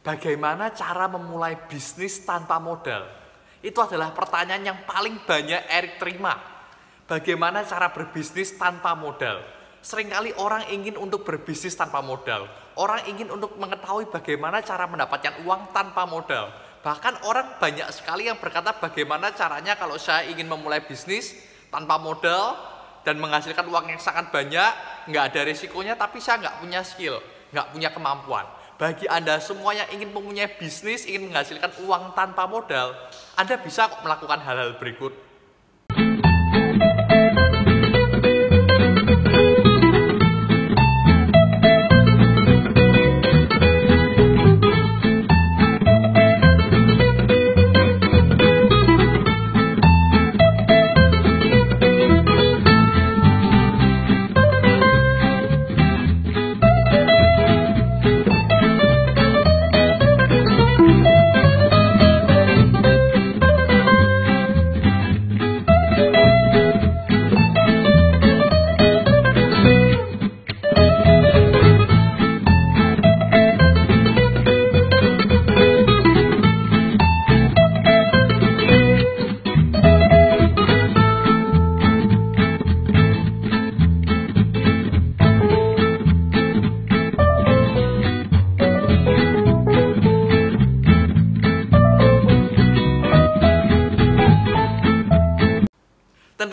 Bagaimana cara memulai bisnis tanpa modal? Itu adalah pertanyaan yang paling banyak Erik terima. Bagaimana cara berbisnis tanpa modal? Seringkali orang ingin untuk berbisnis tanpa modal. Orang ingin untuk mengetahui bagaimana cara mendapatkan uang tanpa modal. Bahkan orang banyak sekali yang berkata bagaimana caranya kalau saya ingin memulai bisnis tanpa modal dan menghasilkan uang yang sangat banyak, nggak ada risikonya tapi saya nggak punya skill, nggak punya kemampuan. Bagi Anda semua yang ingin mempunyai bisnis, ingin menghasilkan uang tanpa modal, Anda bisa melakukan hal-hal berikut.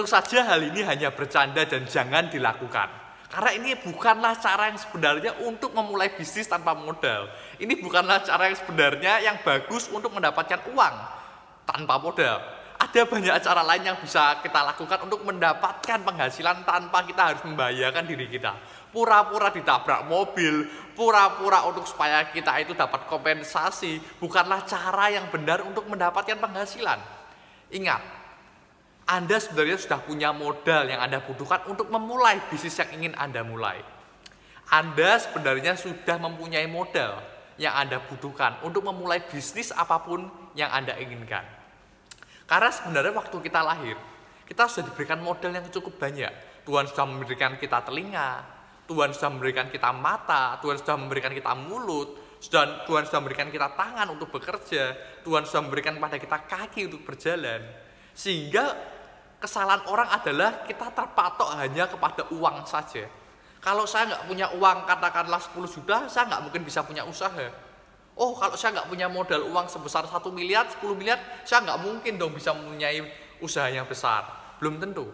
Saja hal ini hanya bercanda dan jangan dilakukan. Karena ini bukanlah cara yang sebenarnya untuk memulai bisnis tanpa modal. Ini bukanlah cara yang sebenarnya yang bagus untuk mendapatkan uang tanpa modal. Ada banyak cara lain yang bisa kita lakukan untuk mendapatkan penghasilan tanpa kita harus membahayakan diri kita. Pura-pura ditabrak mobil, pura-pura untuk supaya kita itu dapat kompensasi, bukanlah cara yang benar untuk mendapatkan penghasilan. Ingat, anda sebenarnya sudah punya modal yang Anda butuhkan untuk memulai bisnis yang ingin Anda mulai. Anda sebenarnya sudah mempunyai modal yang Anda butuhkan untuk memulai bisnis apa pun yang Anda inginkan. Karena sebenarnya waktu kita lahir, kita sudah diberikan modal yang cukup banyak. Tuhan sudah memberikan kita telinga, Tuhan sudah memberikan kita mata, Tuhan sudah memberikan kita mulut, sudah, Tuhan sudah memberikan kita tangan untuk bekerja, Tuhan sudah memberikan kepada kita kaki untuk berjalan. Sehingga kesalahan orang adalah kita terpatok hanya kepada uang saja. Kalau saya nggak punya uang katakanlah 10 juta, saya nggak mungkin bisa punya usaha. Oh, kalau saya nggak punya modal uang sebesar 1 miliar, 10 miliar, saya nggak mungkin dong bisa mempunyai usaha yang besar. Belum tentu.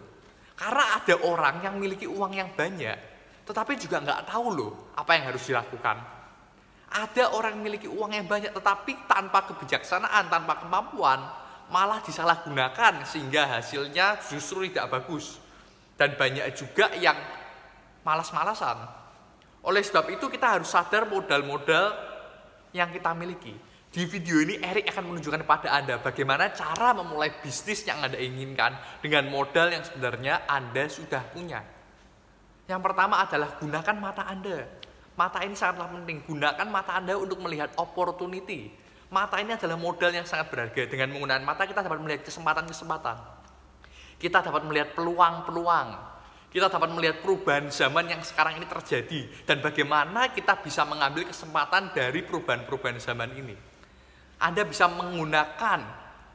Karena ada orang yang memiliki uang yang banyak, tetapi juga nggak tahu loh apa yang harus dilakukan. Ada orang memiliki uang yang banyak, tetapi tanpa kebijaksanaan, tanpa kemampuan, malah disalahgunakan sehingga hasilnya justru tidak bagus. Dan banyak juga yang malas-malasan. Oleh sebab itu kita harus sadar modal-modal yang kita miliki. Di video ini Erik akan menunjukkan kepada Anda bagaimana cara memulai bisnis yang Anda inginkan dengan modal yang sebenarnya Anda sudah punya. Yang pertama adalah gunakan mata Anda. Mata ini sangatlah penting. Gunakan mata Anda untuk melihat opportunity, Mata ini adalah modal yang sangat berharga. Dengan menggunakan mata kita dapat melihat kesempatan-kesempatan. Kita dapat melihat peluang-peluang. Kita dapat melihat perubahan zaman yang sekarang ini terjadi dan bagaimana kita bisa mengambil kesempatan dari perubahan-perubahan zaman ini. Anda bisa menggunakan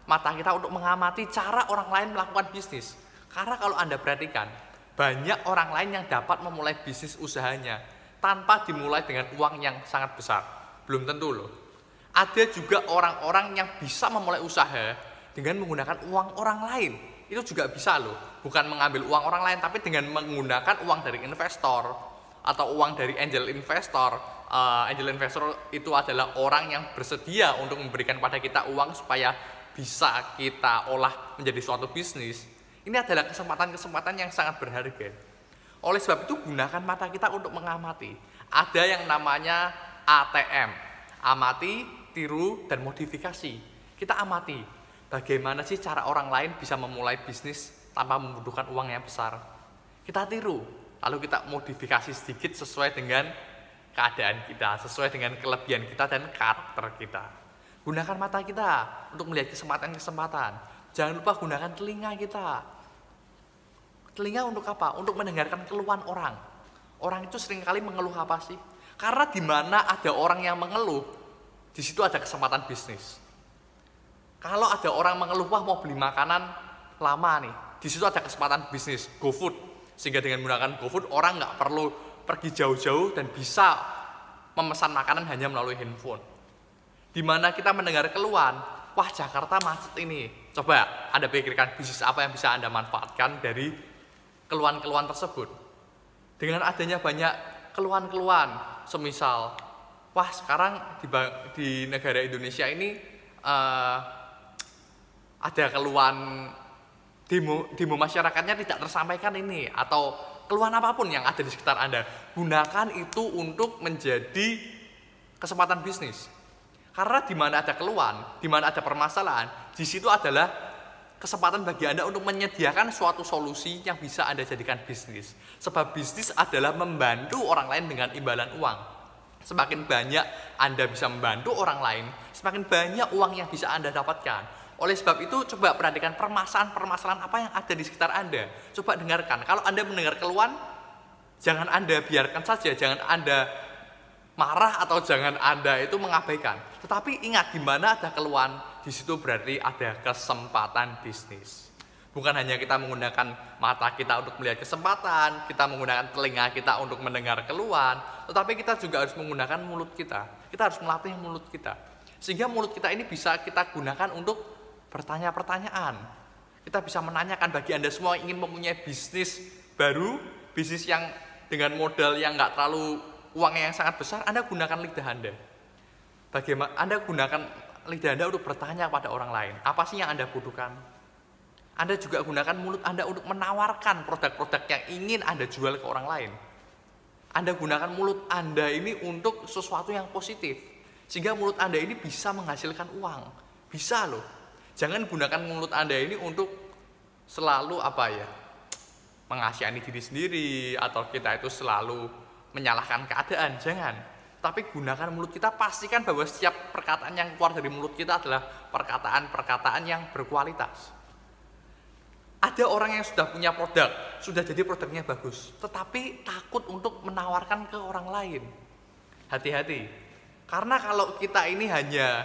mata kita untuk mengamati cara orang lain melakukan bisnis. Karena kalau Anda perhatikan, banyak orang lain yang dapat memulai bisnis usahanya tanpa dimulai dengan uang yang sangat besar. Belum tentu loh ada juga orang-orang yang bisa memulai usaha dengan menggunakan uang orang lain. Itu juga bisa loh, bukan mengambil uang orang lain, tapi dengan menggunakan uang dari investor atau uang dari angel investor. Uh, angel investor itu adalah orang yang bersedia untuk memberikan pada kita uang supaya bisa kita olah menjadi suatu bisnis. Ini adalah kesempatan-kesempatan yang sangat berharga. Oleh sebab itu gunakan mata kita untuk mengamati. Ada yang namanya ATM. Amati, tiru, dan modifikasi. Kita amati bagaimana sih cara orang lain bisa memulai bisnis tanpa membutuhkan uang yang besar. Kita tiru, lalu kita modifikasi sedikit sesuai dengan keadaan kita, sesuai dengan kelebihan kita dan karakter kita. Gunakan mata kita untuk melihat kesempatan-kesempatan. Jangan lupa gunakan telinga kita. Telinga untuk apa? Untuk mendengarkan keluhan orang. Orang itu sering kali mengeluh apa sih? Karena di mana ada orang yang mengeluh, di situ ada kesempatan bisnis. Kalau ada orang mengeluh wah mau beli makanan lama nih, di situ ada kesempatan bisnis GoFood. Sehingga dengan menggunakan GoFood orang nggak perlu pergi jauh-jauh dan bisa memesan makanan hanya melalui handphone. Di mana kita mendengar keluhan, wah Jakarta macet ini. Coba Anda pikirkan bisnis apa yang bisa Anda manfaatkan dari keluhan-keluhan tersebut. Dengan adanya banyak keluhan-keluhan, semisal wah sekarang di, di negara Indonesia ini uh, ada keluhan demo, demo masyarakatnya tidak tersampaikan ini atau keluhan apa pun yang ada di sekitar Anda, gunakan itu untuk menjadi kesempatan bisnis. Karena di mana ada keluhan, di mana ada permasalahan, di situ adalah kesempatan bagi Anda untuk menyediakan suatu solusi yang bisa Anda jadikan bisnis. Sebab bisnis adalah membantu orang lain dengan imbalan uang. Semakin banyak Anda bisa membantu orang lain, semakin banyak uang yang bisa Anda dapatkan. Oleh sebab itu, coba perhatikan permasalahan-permasalahan apa yang ada di sekitar Anda. Coba dengarkan. Kalau Anda mendengar keluhan, jangan Anda biarkan saja, jangan Anda marah atau jangan Anda itu mengabaikan. Tetapi ingat di mana ada keluhan, di situ berarti ada kesempatan bisnis. Bukan hanya kita menggunakan mata kita untuk melihat kesempatan, kita menggunakan telinga kita untuk mendengar keluhan, tetapi kita juga harus menggunakan mulut kita. Kita harus melatih mulut kita. Sehingga mulut kita ini bisa kita gunakan untuk bertanya pertanyaan. Kita bisa menanyakan bagi Anda semua ingin mempunyai bisnis baru, bisnis yang dengan modal yang nggak terlalu uang yang sangat besar, Anda gunakan lidah Anda. Bagaimana Anda gunakan lidah Anda untuk bertanya kepada orang lain, apa sih yang Anda butuhkan? Anda juga gunakan mulut Anda untuk menawarkan produk-produk yang ingin Anda jual ke orang lain. Anda gunakan mulut Anda ini untuk sesuatu yang positif. Sehingga mulut Anda ini bisa menghasilkan uang. Bisa loh. Jangan gunakan mulut Anda ini untuk selalu apa ya? Mengasihani diri sendiri atau kita itu selalu menyalahkan keadaan. Jangan. Tapi gunakan mulut kita pastikan bahwa setiap perkataan yang keluar dari mulut kita adalah perkataan-perkataan yang berkualitas. Ada orang yang sudah punya produk, sudah jadi produknya bagus, tetapi takut untuk menawarkan ke orang lain. Hati-hati, karena kalau kita ini hanya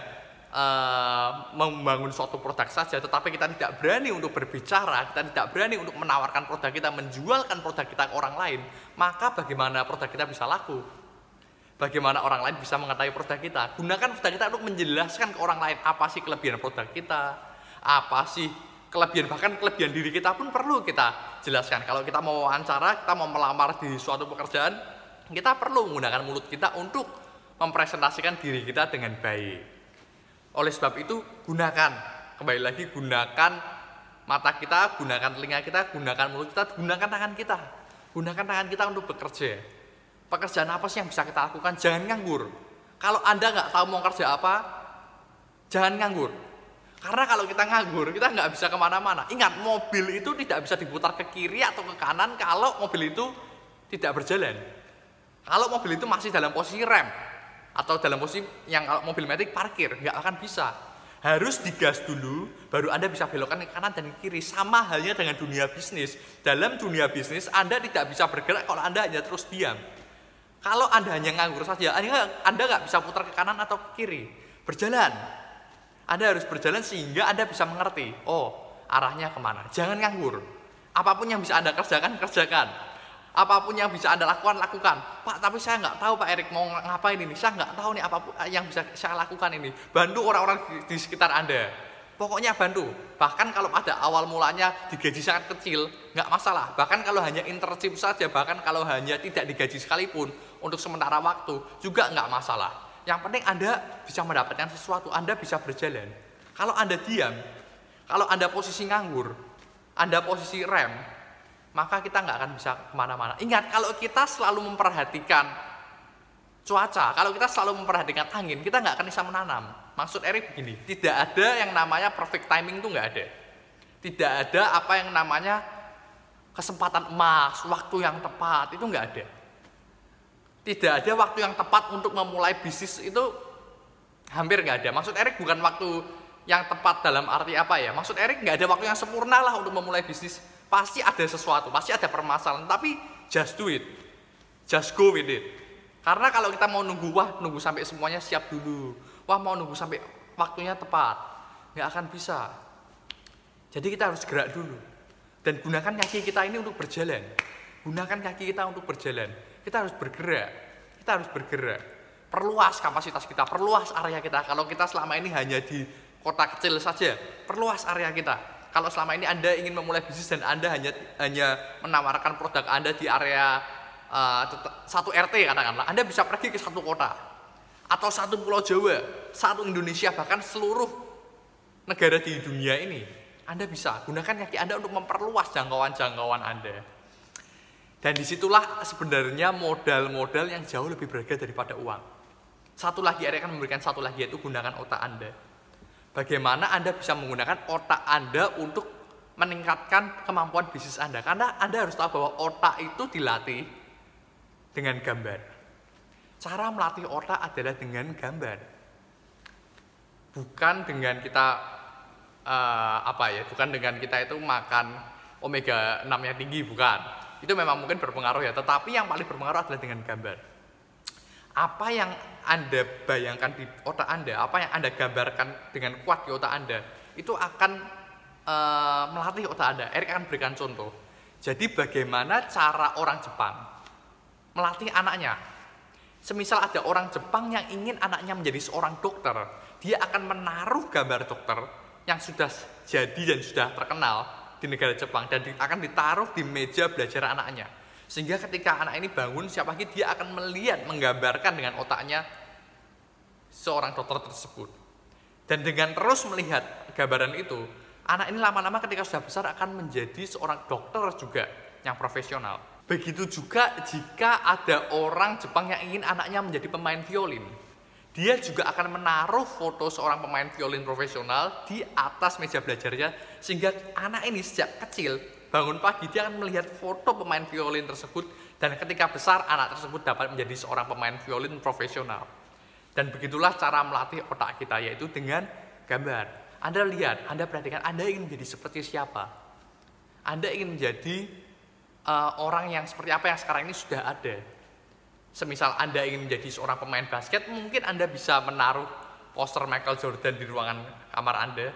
uh, membangun suatu produk saja, tetapi kita tidak berani untuk berbicara, kita tidak berani untuk menawarkan produk kita, menjualkan produk kita ke orang lain, maka bagaimana produk kita bisa laku? Bagaimana orang lain bisa mengetahui produk kita? Gunakan produk kita untuk menjelaskan ke orang lain apa sih kelebihan produk kita, apa sih kelebihan bahkan kelebihan diri kita pun perlu kita jelaskan. Kalau kita mau wawancara, kita mau melamar di suatu pekerjaan, kita perlu menggunakan mulut kita untuk mempresentasikan diri kita dengan baik. Oleh sebab itu, gunakan kembali lagi gunakan mata kita, gunakan telinga kita, gunakan mulut kita, gunakan tangan kita. Gunakan tangan kita untuk bekerja. Pekerjaan apa sih yang bisa kita lakukan? Jangan nganggur. Kalau Anda nggak tahu mau kerja apa, jangan nganggur karena kalau kita nganggur, kita nggak bisa ke mana-mana. Ingat, mobil itu tidak bisa diputar ke kiri atau ke kanan kalau mobil itu tidak berjalan. Kalau mobil itu masih dalam posisi rem atau dalam posisi yang kalau mobil metik parkir, nggak akan bisa. Harus digas dulu, baru Anda bisa belokkan ke kanan dan ke kiri. Sama halnya dengan dunia bisnis. Dalam dunia bisnis, Anda tidak bisa bergerak kalau Anda hanya terus diam. Kalau Anda hanya nganggur saja, Anda nggak bisa putar ke kanan atau ke kiri. Berjalan, anda harus berjalan sehingga Anda bisa mengerti, oh arahnya ke mana. Jangan nganggur. Apa pun yang bisa Anda kerjakan, kerjakan. Apa pun yang bisa Anda lakukan, lakukan. Pak, tapi saya nggak tahu Pak Erik mau ngapain ini. Saya nggak tahu nih apa pun yang bisa saya lakukan ini. Bantu orang-orang di, sekitar Anda. Pokoknya bantu. Bahkan kalau pada awal mulanya digaji sangat kecil, nggak masalah. Bahkan kalau hanya internship saja, bahkan kalau hanya tidak digaji sekalipun untuk sementara waktu, juga nggak masalah yang penting Anda bisa mendapatkan sesuatu, Anda bisa berjalan. Kalau Anda diam, kalau Anda posisi nganggur, Anda posisi rem, maka kita nggak akan bisa ke mana-mana. Ingat, kalau kita selalu memperhatikan cuaca, kalau kita selalu memperhatikan angin, kita nggak akan bisa menanam. Maksud Erik begini, tidak ada yang namanya perfect timing itu nggak ada. Tidak ada apa yang namanya kesempatan emas, waktu yang tepat, itu nggak ada tidak ada waktu yang tepat untuk memulai bisnis itu hampir nggak ada. Maksud Erik bukan waktu yang tepat dalam arti apa ya? Maksud Erik nggak ada waktu yang sempurna lah untuk memulai bisnis. Pasti ada sesuatu, pasti ada permasalahan. Tapi just do it, just go with it. Karena kalau kita mau nunggu wah nunggu sampai semuanya siap dulu. wah mau nunggu sampai waktunya tepat nggak akan bisa jadi kita harus gerak dulu dan gunakan kaki kita ini untuk berjalan gunakan kaki kita untuk berjalan kita harus bergerak kita harus bergerak perluas kapasitas kita perluas area kita kalau kita selama ini hanya di kota kecil saja perluas area kita kalau selama ini Anda ingin memulai bisnis dan Anda hanya hanya menawarkan produk Anda di area uh, satu RT katakanlah, Anda bisa pergi ke satu kota atau satu pulau Jawa, satu Indonesia bahkan seluruh negara di dunia ini. Anda bisa gunakan kaki Anda untuk memperluas jangkauan-jangkauan Anda. Dan di situlah sebenarnya modal-modal yang jauh lebih berharga daripada uang. Satu lagi, area akan memberikan satu lagi yaitu gunakan otak Anda bagaimana Anda bisa menggunakan otak Anda untuk meningkatkan kemampuan bisnis Anda. Karena Anda harus tahu bahwa otak itu dilatih dengan gambar. Cara melatih otak adalah dengan gambar. Bukan dengan kita uh, apa ya, bukan dengan kita itu makan omega 6 yang tinggi, bukan. Itu memang mungkin berpengaruh ya, tetapi yang paling berpengaruh adalah dengan gambar. Apa yang anda bayangkan di otak Anda, apa yang Anda gambarkan dengan kuat di otak Anda, itu akan uh, melatih otak Anda. Erik akan berikan contoh. Jadi bagaimana cara orang Jepang melatih anaknya? Semisal ada orang Jepang yang ingin anaknya menjadi seorang dokter, dia akan menaruh gambar dokter yang sudah jadi dan sudah terkenal di negara Jepang dan akan ditaruh di meja belajar anaknya sehingga ketika anak ini bangun, siap pagi dia akan melihat, menggambarkan dengan otaknya seorang dokter tersebut. Dan dengan terus melihat gambaran itu, anak ini lama-lama ketika sudah besar akan menjadi seorang dokter juga yang profesional. Begitu juga jika ada orang Jepang yang ingin anaknya menjadi pemain violin. Dia juga akan menaruh foto seorang pemain violin profesional di atas meja belajarnya sehingga anak ini sejak kecil bangun pagi dia akan melihat foto pemain violin tersebut dan ketika besar anak tersebut dapat menjadi seorang pemain violin profesional. Dan begitulah cara melatih otak kita yaitu dengan gambar. Anda lihat, Anda perhatikan, Anda ingin menjadi seperti siapa? Anda ingin menjadi uh, orang yang seperti apa yang sekarang ini sudah ada. Semisal Anda ingin menjadi seorang pemain basket, mungkin Anda bisa menaruh poster Michael Jordan di ruangan kamar Anda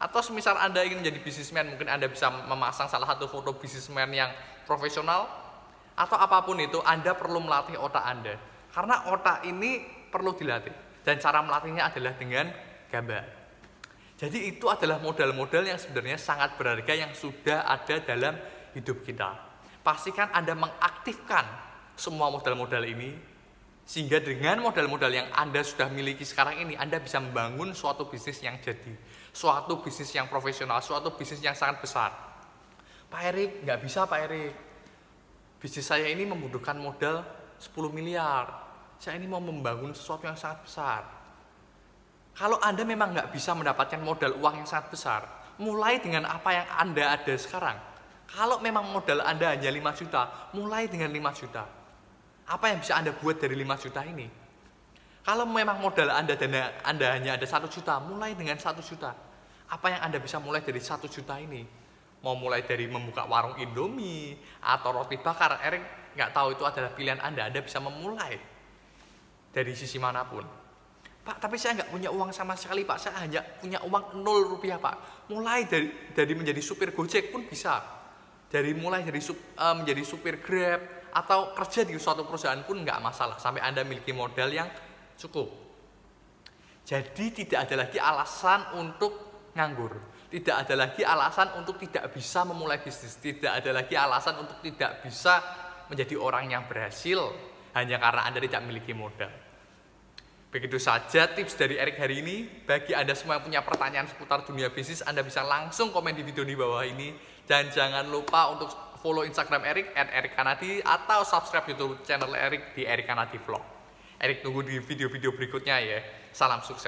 atau semisal Anda ingin menjadi bisnismen, mungkin Anda bisa memasang salah satu foto bisnismen yang profesional atau apa pun itu, Anda perlu melatih otak Anda. Karena otak ini perlu dilatih dan cara melatihnya adalah dengan gambar. Jadi itu adalah modal-modal yang sebenarnya sangat berharga yang sudah ada dalam hidup kita. Pastikan Anda mengaktifkan semua modal-modal ini sehingga dengan modal-modal yang Anda sudah miliki sekarang ini, Anda bisa membangun suatu bisnis yang jadi suatu bisnis yang profesional, suatu bisnis yang sangat besar. Pak Erik, nggak bisa Pak Erik. Bisnis saya ini membutuhkan modal 10 miliar. Saya ini mau membangun sesuatu yang sangat besar. Kalau Anda memang nggak bisa mendapatkan modal uang yang sangat besar, mulai dengan apa yang Anda ada sekarang. Kalau memang modal Anda hanya 5 juta, mulai dengan 5 juta. Apa yang bisa Anda buat dari 5 juta ini? Kalau memang modal Anda dana Anda hanya ada satu juta, mulai dengan satu juta. Apa yang Anda bisa mulai dari satu juta ini? Mau mulai dari membuka warung Indomie atau roti bakar, Erik nggak tahu itu adalah pilihan Anda. Anda bisa memulai dari sisi mana pun. Pak, tapi saya nggak punya uang sama sekali, Pak. Saya hanya punya uang nol rupiah, Pak. Mulai dari dari menjadi supir Gojek pun bisa. Dari mulai dari sup, uh, menjadi supir Grab atau kerja di suatu perusahaan pun nggak masalah sampai Anda memiliki modal yang Cukup. Jadi tidak ada lagi alasan untuk nganggur. Tidak ada lagi alasan untuk tidak bisa memulai bisnis. Tidak ada lagi alasan untuk tidak bisa menjadi orang yang berhasil hanya karena Anda tidak memiliki modal. Begitu saja tips dari Erik hari ini. Bagi Anda semua yang punya pertanyaan seputar dunia bisnis, Anda bisa langsung komen di video di bawah ini. Dan jangan lupa untuk follow Instagram Erik at Erik Kanadi atau subscribe YouTube channel Erik di Erik Kanadi Vlog. Erik tunggu di video-video berikutnya ya. Salam sukses.